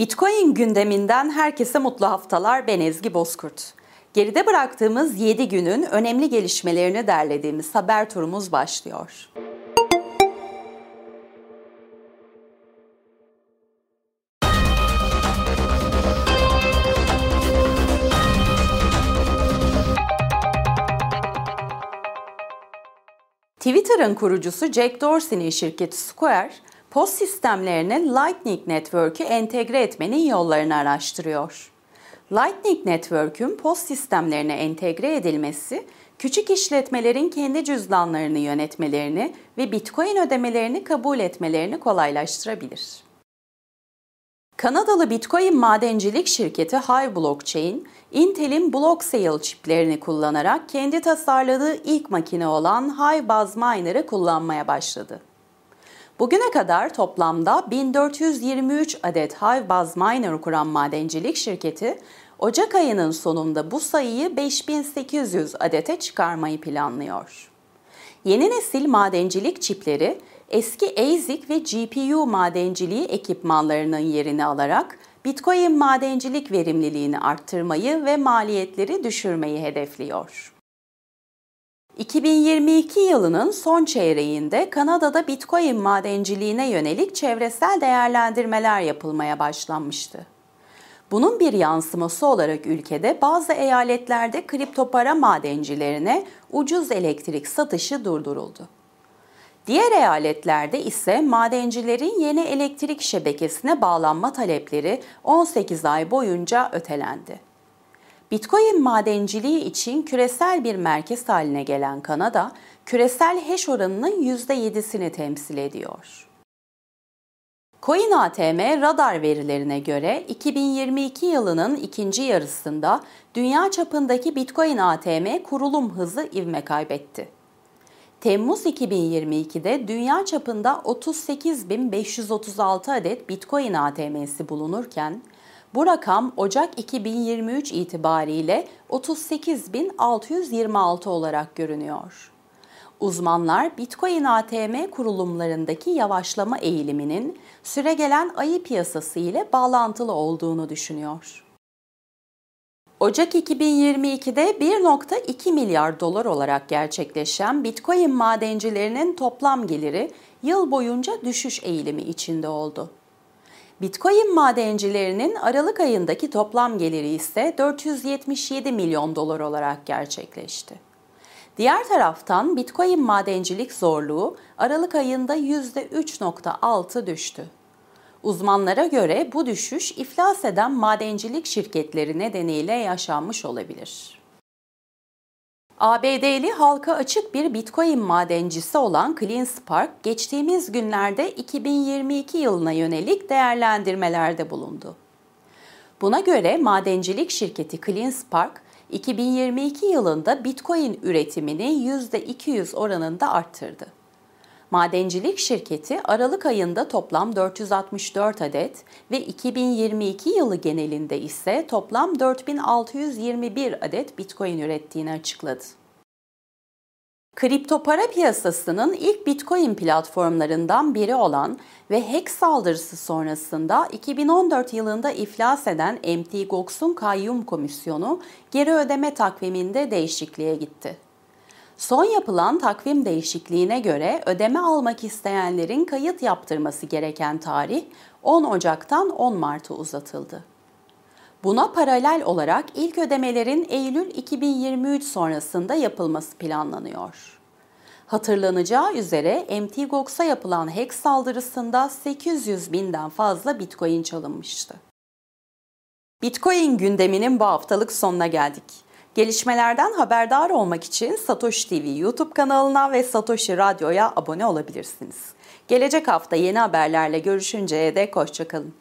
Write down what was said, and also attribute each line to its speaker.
Speaker 1: Bitcoin gündeminden herkese mutlu haftalar. Ben Ezgi Bozkurt. Geride bıraktığımız 7 günün önemli gelişmelerini derlediğimiz haber turumuz başlıyor. Twitter'ın kurucusu Jack Dorsey'nin şirketi Square, post sistemlerine Lightning Network'ü entegre etmenin yollarını araştırıyor. Lightning Network'ün post sistemlerine entegre edilmesi, küçük işletmelerin kendi cüzdanlarını yönetmelerini ve Bitcoin ödemelerini kabul etmelerini kolaylaştırabilir. Kanadalı Bitcoin madencilik şirketi Hive Blockchain, Intel'in Blocksale çiplerini kullanarak kendi tasarladığı ilk makine olan Hive Buzz Miner'ı kullanmaya başladı. Bugüne kadar toplamda 1423 adet Hive Buzz Miner kuran madencilik şirketi, Ocak ayının sonunda bu sayıyı 5800 adete çıkarmayı planlıyor. Yeni nesil madencilik çipleri eski ASIC ve GPU madenciliği ekipmanlarının yerini alarak Bitcoin madencilik verimliliğini arttırmayı ve maliyetleri düşürmeyi hedefliyor. 2022 yılının son çeyreğinde Kanada'da Bitcoin madenciliğine yönelik çevresel değerlendirmeler yapılmaya başlanmıştı. Bunun bir yansıması olarak ülkede bazı eyaletlerde kripto para madencilerine ucuz elektrik satışı durduruldu. Diğer eyaletlerde ise madencilerin yeni elektrik şebekesine bağlanma talepleri 18 ay boyunca ötelendi. Bitcoin madenciliği için küresel bir merkez haline gelen Kanada, küresel hash oranının %7'sini temsil ediyor. Coin ATM radar verilerine göre 2022 yılının ikinci yarısında dünya çapındaki Bitcoin ATM kurulum hızı ivme kaybetti. Temmuz 2022'de dünya çapında 38.536 adet Bitcoin ATM'si bulunurken, bu rakam Ocak 2023 itibariyle 38.626 olarak görünüyor. Uzmanlar Bitcoin ATM kurulumlarındaki yavaşlama eğiliminin süregelen ayı piyasası ile bağlantılı olduğunu düşünüyor. Ocak 2022'de 1.2 milyar dolar olarak gerçekleşen Bitcoin madencilerinin toplam geliri yıl boyunca düşüş eğilimi içinde oldu. Bitcoin madencilerinin Aralık ayındaki toplam geliri ise 477 milyon dolar olarak gerçekleşti. Diğer taraftan Bitcoin madencilik zorluğu Aralık ayında %3.6 düştü. Uzmanlara göre bu düşüş iflas eden madencilik şirketleri nedeniyle yaşanmış olabilir. ABD'li halka açık bir Bitcoin madencisi olan CleanSpark geçtiğimiz günlerde 2022 yılına yönelik değerlendirmelerde bulundu. Buna göre madencilik şirketi CleanSpark 2022 yılında Bitcoin üretimini %200 oranında arttırdı. Madencilik şirketi Aralık ayında toplam 464 adet ve 2022 yılı genelinde ise toplam 4621 adet Bitcoin ürettiğini açıkladı. Kripto para piyasasının ilk Bitcoin platformlarından biri olan ve hack saldırısı sonrasında 2014 yılında iflas eden Mt. Gox'un kayyum komisyonu geri ödeme takviminde değişikliğe gitti. Son yapılan takvim değişikliğine göre ödeme almak isteyenlerin kayıt yaptırması gereken tarih 10 Ocak'tan 10 Mart'a uzatıldı. Buna paralel olarak ilk ödemelerin Eylül 2023 sonrasında yapılması planlanıyor. Hatırlanacağı üzere MTGOX'a yapılan hack saldırısında 800 binden fazla Bitcoin çalınmıştı. Bitcoin gündeminin bu haftalık sonuna geldik. Gelişmelerden haberdar olmak için Satoshi TV YouTube kanalına ve Satoshi Radyo'ya abone olabilirsiniz. Gelecek hafta yeni haberlerle görüşünceye dek hoşçakalın.